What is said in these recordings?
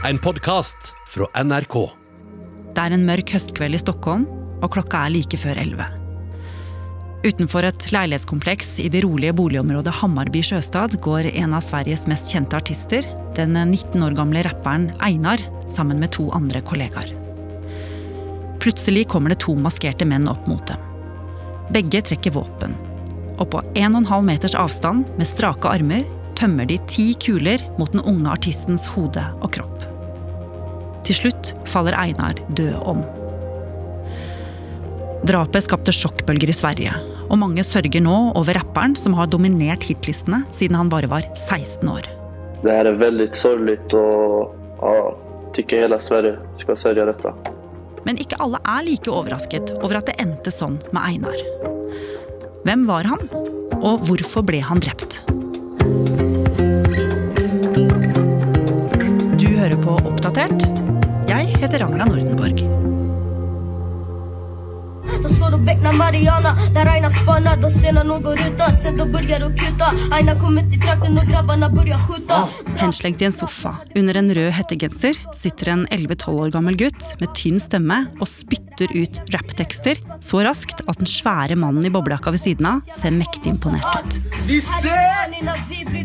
En podkast fra NRK. Det er en mørk høstkveld i Stockholm, og klokka er like før elleve. Utenfor et leilighetskompleks i det rolige boligområdet Hammarby sjøstad går en av Sveriges mest kjente artister, den 19 år gamle rapperen Einar, sammen med to andre kollegaer. Plutselig kommer det to maskerte menn opp mot dem. Begge trekker våpen. Og på 1,5 meters avstand, med strake armer, tømmer de ti kuler mot den unge artistens hode og kropp. Til slutt faller Einar død om. Drapet skapte sjokkbølger i Sverige, og mange sørger nå over rapperen som har dominert hitlistene siden han bare var 16 år. Det här är väldigt sorgligt och ja, tycker hela Sverige ska sörja detta. Men ikke alle er like overrasket over at det endte sånn med Einar. Hvem var han, og hvorfor ble han drept? På Oppdatert. Jeg heter Ragna Nordenborg. De står och becknar Mariana Där Aina spanar, de stenar nog och ruta Sen då börjar de kuta. Aina kommer till trakten och grabbarna börjar skjuta. Henslengt i en sofa under en rød hettegenser sitter en 11-12 år gammel gutt med tynn stemme og spytter ut rapptekster så raskt at den svære mannen i boblejakka ved siden av ser mektig imponert ut. Vi blir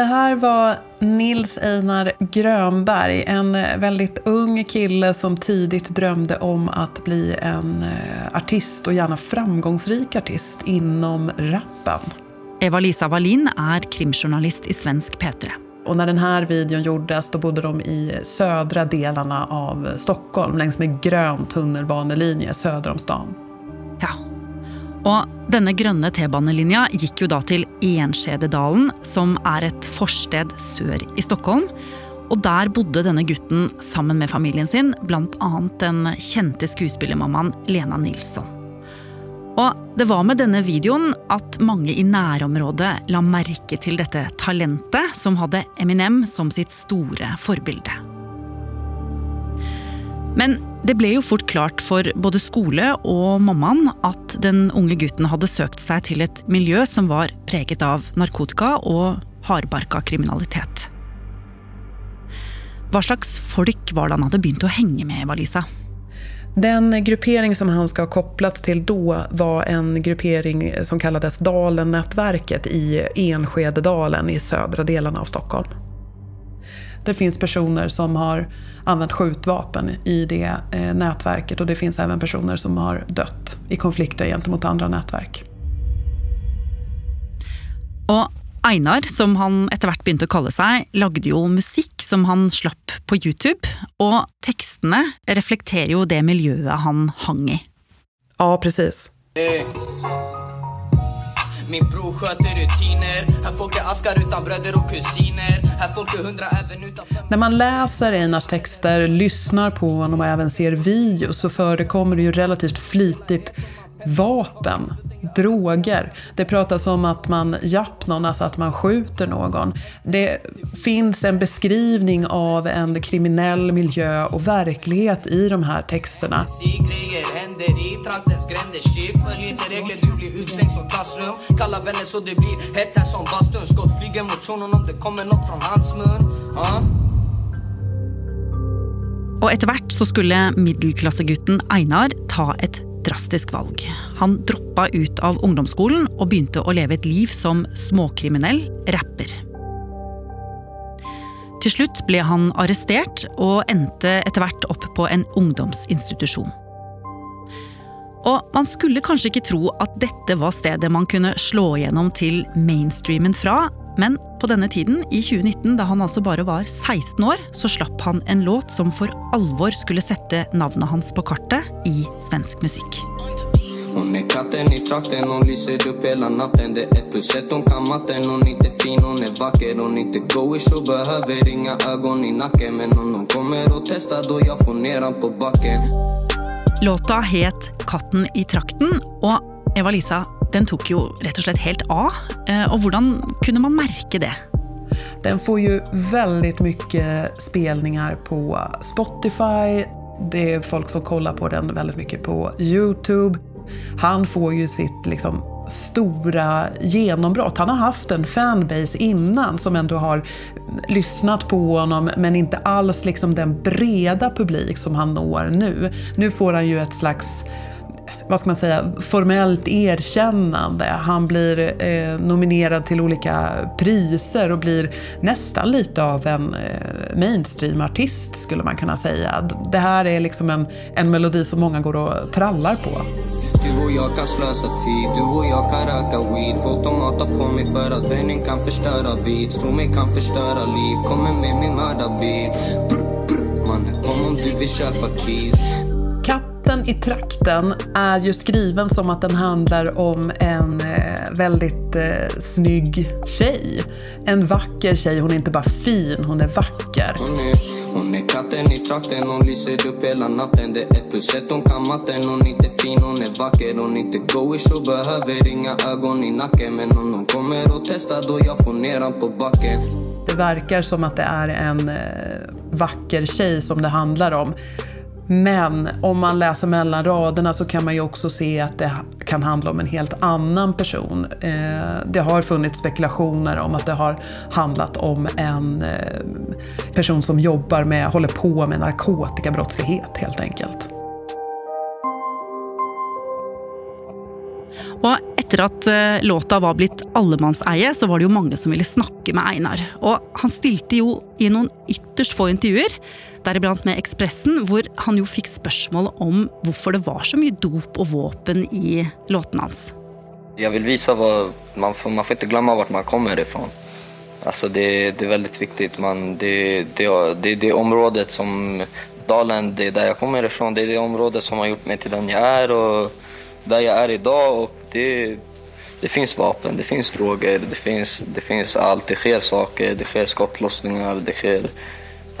Det här var Nils Einar Grönberg, en väldigt ung kille som tidigt drömde om att bli en eh, artist och gärna framgångsrik artist inom rappen. Eva-Lisa Wallin er krimjournalist i svensk P3. Och när den här videon gjordes då bodde de i södra delarna av Stockholm längs med grön tunnelbanelinje söder om stan. Ja. Og denne grønne T-banelinja gikk jo da til Enskededalen, som er et forsted sør i Stockholm. Og der bodde denne gutten sammen med familien sin, bland annat den kjente skuespillermammaen Lena Nilsson. Og det var med denne videoen at mange i nærområdet la merke til dette talentet, som hadde Eminem som sitt store forbilde. Men det ble jo fort klart for både skole og mammaen at den unge gutten hadde søkt seg til et miljø som var preget av narkotika og hardbarka kriminalitet. Hva slags folk var det han hadde begynt å henge med, Eva-Lisa? Den gruppering som han ska ha kopplats till då var en gruppering som kallades Dalen-nätverket i Enskededalen i södra delarna av Stockholm. Det finns personer som har använt skjutvapen i det eh, nätverket och det finns även personer som har dött i konflikter gentemot andra nätverk. Og Einar, som han etter hvert begynte å kalle seg, lagde jo musikk som han slapp på YouTube, og tekstene reflekterer jo det miljøet han hang i. Ja, precis. Eh. Min bror sköter rutiner. Här folk är askar utan bröder och kusiner. Här folk är hundra även utan fem När man läser Einars texter, lyssnar på honom och även ser videos så förekommer det ju relativt flitigt vapen, droger. Det pratas om att man japp någon, alltså att man skjuter någon. Det finns en beskrivning av en kriminell miljö och verklighet i de här texterna. Og etter hvert så skulle middelklassegutten Einar ta et drastisk valg. Han droppa ut av ungdomsskolen och begynte å leve et liv som småkriminell rapper. Till slut blev han arresterad och endte etter hvert opp på en ungdomsinstitusjon. Och man skulle kanske inte tro att detta var stedet man kunde slå igenom till mainstreamen fra, men på denne tiden, i 2019, da han altså bare var 16 år, så slapp han en låt som for alvor skulle sette navnet hans på kartet i svensk musikk. Hon är katten i trakten, hon lyser upp hela natten. Det är plus ett, hon kan matten. Hon är inte fin, hon är vacker. Hon är inte goish och behöver inga ögon i nacken. Men om hon kommer och testar då jag får ner han på backen. Låta het Katten i trakten, og Eva-Lisa, den tok jo rett og slett helt av. Och Og hvordan kunde man märka det? Den får ju väldigt mycket spelningar på Spotify. Det är folk som kollar på den väldigt mycket på YouTube. Han får ju sitt liksom, stora genombrott. Han har haft en fanbase innan som ändå har lyssnat på honom men inte alls liksom den breda publik som han når nu. Nu får han ju ett slags vad ska man säga, formellt erkännande. Han blir eh, nominerad till olika priser och blir nästan lite av en eh, mainstreamartist skulle man kunna säga. Det här är liksom en, en melodi som många går och trallar på. Du och jag kan slösa tid, du och jag kan röka weed Folk de hatar på mig för att Benning kan förstöra beats Tro mig kan förstöra liv, kommer med min mördarbil Mannen kom om du vill köpa keys Katten i trakten är ju skriven som att den handlar om en eh, väldigt eh, snygg tjej. En vacker tjej, hon är inte bara fin, hon är vacker. Hon är, hon är katten i trakten, hon lyser upp hela natten. Det är plus ett, hon kan matten. Hon är inte fin, hon är vacker. Hon är inte goish och behöver inga ögon i nacken. Men om hon kommer och testar då jag får ner han på backen. Det verkar som att det är en eh, vacker tjej som det handlar om. Men om man läser mellan raderna så kan man ju också se att det kan handla om en helt annan person. Eh, det har funnits spekulationer om att det har handlat om en eh, person som jobbar med, håller på med narkotikabrottslighet helt enkelt. Och etter at låten låta var blitt allemannseie, så var det jo mange som ville snakke med Einar. Og han stilte jo i noen ytterst få intervjuer, deriblant med Ekspressen, hvor han jo fikk spørsmål om hvorfor det var så mye dop og våpen i låtene hans. Jag vill visa vad, man får, man får inte glömma vart man kommer ifrån. Alltså det, det är väldigt viktigt. Man, det, det, det, det området som Dalen, det är där jag kommer ifrån, det är det området som har gjort mig till den jag är och där jag är idag. Och det, det finns vapen, det finns droger, det finns, det finns allt. Det sker saker, det sker skottlossningar, det sker...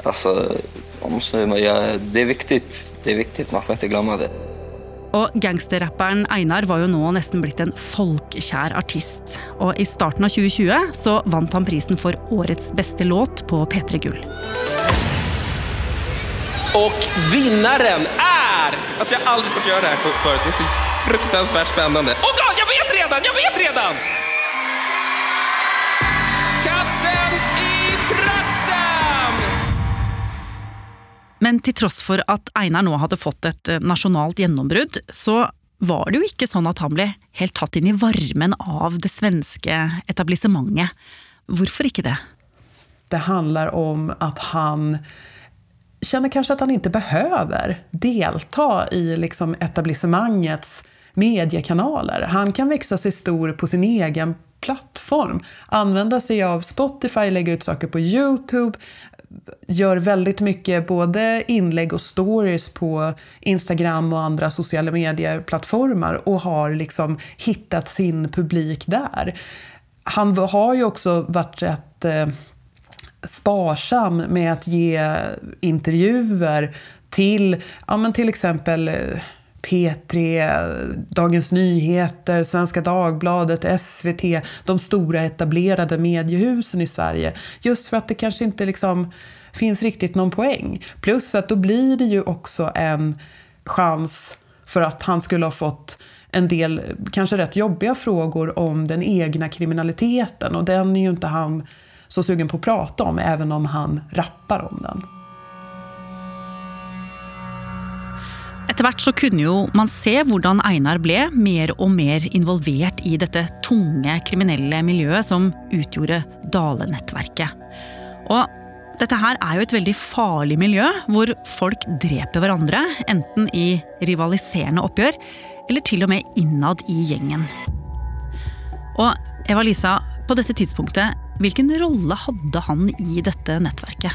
Alltså, man måste, jag, det är viktigt. Det är viktigt, man får inte glömma det. Og gangsterrapperen Einar var jo nå nesten blitt en folkkjær artist. Og i starten av 2020 så vant han prisen for årets beste låt på P3 Gull. Och vinnaren är... Alltså jag har aldrig fått göra det här förut. Så fruktansvärt spännande. Åh oh God, jag vet redan! Jag vet redan! Katten i trakten! Men til tross for at Einar nå hadde fått et eh, nasjonalt gjennombrudd, så var det jo ikke sånn at han ble helt tatt inn i varmen av det svenske etablissementet. Hvorfor ikke det? Det handlar om att han känner kanske att han inte behöver delta i liksom etablissemangets mediekanaler. Han kan växa sig stor på sin egen plattform, använda sig av Spotify, lägga ut saker på Youtube, gör väldigt mycket både inlägg och stories på Instagram och andra sociala medieplattformar och har liksom hittat sin publik där. Han har ju också varit rätt eh, sparsam med att ge intervjuer till, ja, men till exempel eh, P3, Dagens Nyheter, Svenska Dagbladet, SVT, de stora etablerade mediehusen i Sverige. Just för att det kanske inte liksom finns riktigt någon poäng. Plus att då blir det ju också en chans för att han skulle ha fått en del kanske rätt jobbiga frågor om den egna kriminaliteten och den är ju inte han så sugen på att prata om, även om han rappar om den. Etter hvert så kunne jo man se hvordan Einar ble mer og mer involvert i dette tunge kriminelle miljøet som utgjorde Dale-nettverket. Og dette her er jo et veldig farlig miljø, hvor folk dreper hverandre, enten i rivaliserende oppgjør, eller til og med innad i gjengen. Og Eva-Lisa, på dette tidspunktet, vilken roll hade han i detta nätverket?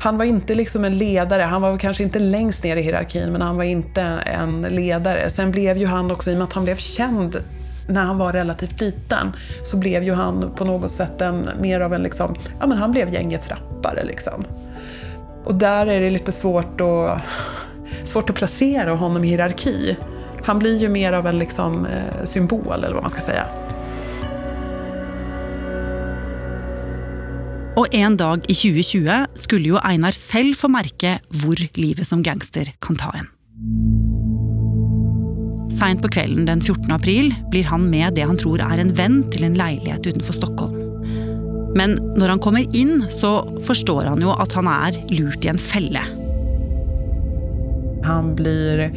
Han var inte liksom en ledare, han var kanske inte längst ner i hierarkin, men han var inte en ledare. Sen blev ju han också, i och med att han blev känd när han var relativt liten, så blev ju han på något sätt en, mer av en, liksom, ja men han blev gängets rappare liksom. Och där är det lite svårt att, svårt att placera honom i hierarki. Han blir ju mer av en liksom, eh, symbol, eller vad man ska säga. Og en dag i 2020 skulle jo Einar selv få merke hvor livet som gangster kan ta en. Sent på kvällen den 14 april blir han med det han tror är en vän till en lägenhet utanför Stockholm. Men när han kommer in så förstår han ju att han är lurt i en fälla. Han blir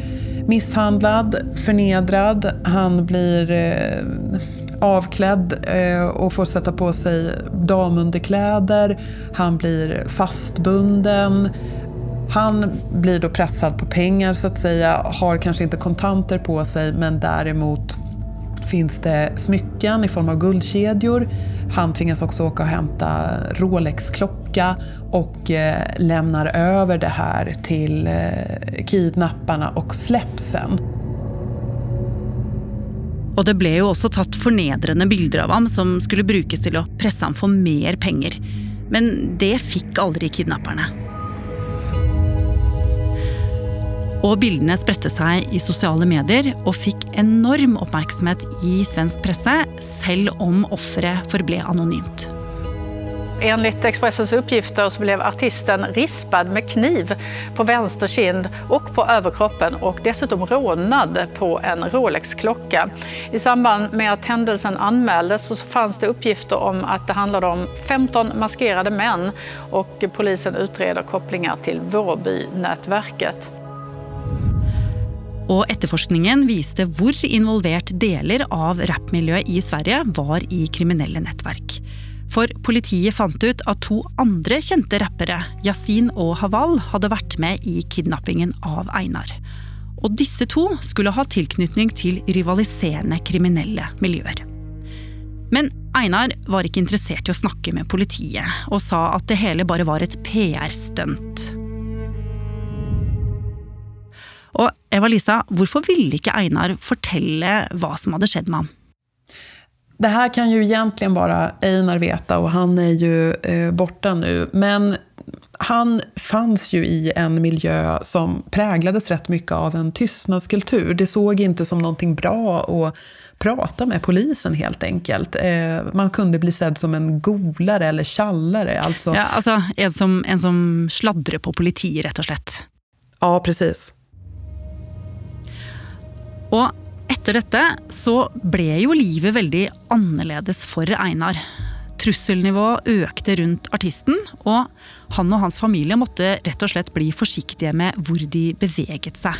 misshandlad, förnedrad, han blir eh, avklädd eh, och får sätta på sig damunderkläder. Han blir fastbunden. Han blir då pressad på pengar så att säga, har kanske inte kontanter på sig men däremot finns det smycken i form av guldkedjor. Han tvingas också åka och hämta Rolex-klocka och eh, lämnar över det här till eh, kidnapparna och släpps sen. Och det blev ju också tatt förnedrande bilder av honom som skulle brukas till att pressa honom för mer pengar. Men det fick aldrig kidnapparna. Och bilderna spredte sig i sociala medier och fick enorm uppmärksamhet i svensk press, även om offret förblev anonymt. Enligt Expressens uppgifter så blev artisten rispad med kniv på vänster kind och på överkroppen och dessutom rånad på en Rolex-klocka. I samband med att händelsen anmäldes så fanns det uppgifter om att det handlade om 15 maskerade män och polisen utreder kopplingar till Vårbynätverket. Och efterforskningen visade hur involverat delar av rapmiljön i Sverige var i kriminella nätverk. For politiet fant ut at to andre kjente rappere, Yasin og Haval, hadde vært med i kidnappingen av Einar. Og disse to skulle ha tilknytning til rivaliserende kriminelle miljøer. Men Einar var ikke interessert i å snakke med politiet, og sa at det hele bare var et PR-stunt. Og Eva-Lisa, hvorfor ville ikke Einar fortelle hva som hadde skjedd med ham? Det här kan ju egentligen bara Einar veta och han är ju eh, borta nu. Men han fanns ju i en miljö som präglades rätt mycket av en tystnadskultur. Det såg inte som någonting bra att prata med polisen helt enkelt. Eh, man kunde bli sedd som en golare eller tjallare. Alltså... Ja, alltså en som, en som sladdrar på politi, rätt och slett. Ja, precis. Och Etter dette så ble jo livet veldig annerledes for Einar. Trusselnivået økte rundt artisten, og han og hans familie måtte rett og slett bli forsiktige med hvor de beveget seg.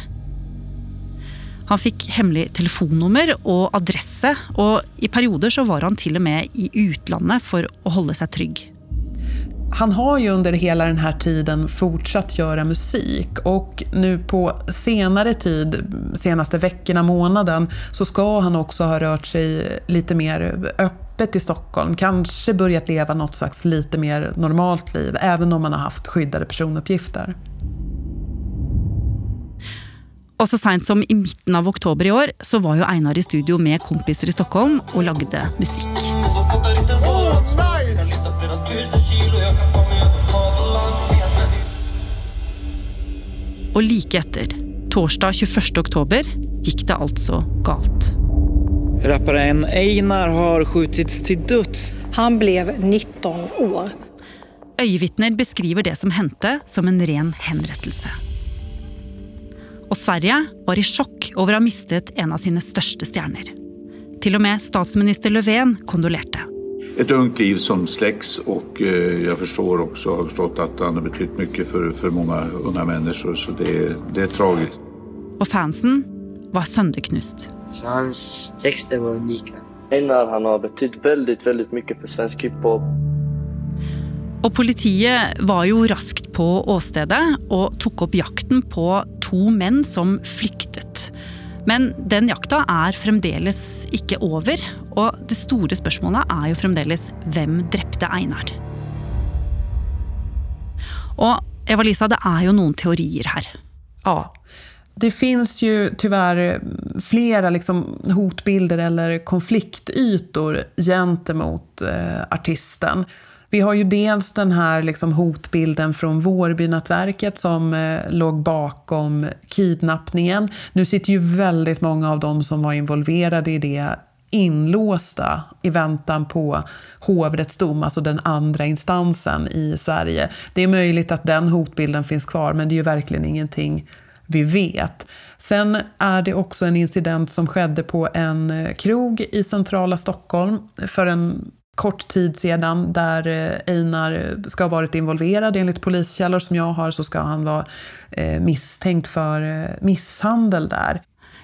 Han fikk hemmelig telefonnummer og adresse, og i perioder så var han til og med i utlandet for å holde seg trygg. Han har ju under hela den här tiden fortsatt göra musik och nu på senare tid, senaste veckorna, månaden, så ska han också ha rört sig lite mer öppet i Stockholm. Kanske börjat leva något slags lite mer normalt liv, även om han har haft skyddade personuppgifter. Och så sent som i mitten av oktober i år så var ju Einar i studio med kompisar i Stockholm och lagde musik. Och like efter, torsdag 21 oktober, gick det alltså galt. Rapparen Einar har skjutits till döds. Han blev 19 år. Ögonvittnen beskriver det som hände som en ren henrättelse. Och Sverige var i chock över att ha mistet en av sina största stjärnor. Till och med statsminister Löfven kondolerade ett ungt liv som släcks och eh, jag förstår också, har förstått att han har betytt mycket för, för många unga människor så det, det är tragiskt. Och fansen var sönderknust. Så hans texter var unika. Einar han har betytt väldigt, väldigt mycket för svensk hiphop. Och politiet var ju raskt på åstedet och tog upp jakten på två män som flyktet. Men den jakta är fremdeles inte över och det stora spørsmålet är ju fremdeles vem drepte Einar? Och Eva-Lisa, det är ju några teorier här. Ja. Det finns ju tyvärr flera liksom hotbilder eller konfliktytor gentemot eh, artisten. Vi har ju dels den här liksom hotbilden från Vårbynätverket som eh, låg bakom kidnappningen. Nu sitter ju väldigt många av dem som var involverade i det inlåsta i väntan på hovrättsdom, alltså den andra instansen i Sverige. Det är möjligt att den hotbilden finns kvar, men det är ju verkligen ingenting vi vet. Sen är det också en incident som skedde på en eh, krog i centrala Stockholm för en kort tid sedan där eh, Einar ska ha varit involverad. Enligt poliskällor som jag har så ska han vara eh, misstänkt för misshandel där.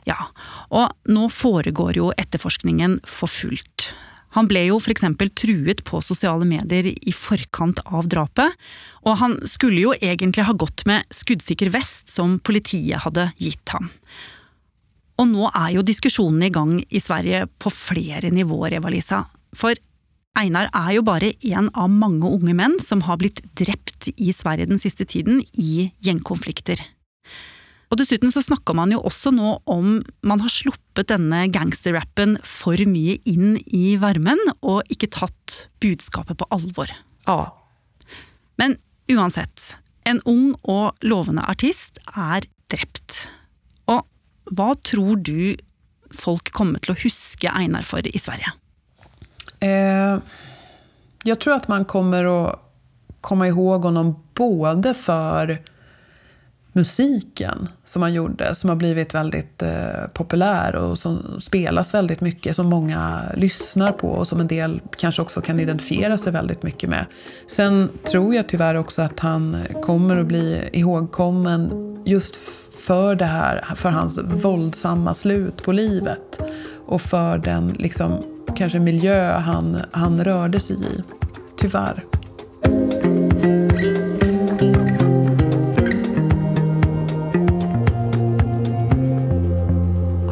Ja, och nu foregår jo efterforskningen för fullt. Han blev ju f.eks. exempel truet på sociala medier i forkant av drapet, och han skulle jo egentligen ha gått med skuddsikker väst som politiet hade gett ham. Och nu är ju i igång i Sverige på flera nivåer, Eva-Lisa. För Einar är ju bara en av många unga män som har blivit drept i Sverige den siste tiden i gängkonflikter. Og dessuten så snakker man jo også nå om man har sluppet denne gangsterrappen for mye inn i varmen og ikke tatt budskapet på alvor. Ja. Men uansett, en ung og lovende artist er drept. Og hva tror du folk kommer til å huske Einar for i Sverige? Eh, jag tror att man kommer att komma ihåg honom både för musiken som han gjorde, som har blivit väldigt eh, populär och som spelas väldigt mycket, som många lyssnar på och som en del kanske också kan identifiera sig väldigt mycket med. Sen tror jag tyvärr också att han kommer att bli ihågkommen just för det här, för hans våldsamma slut på livet och för den liksom, kanske miljö han, han rörde sig i. Tyvärr.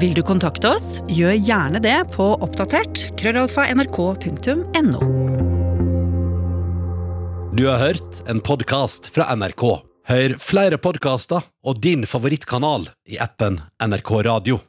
Vill du kontakta oss, gör gärna det på oppdatert krøllalfa.nrk.no. Du har hört en podcast från NRK. Hör flera podcaster och din favoritkanal i appen NRK Radio.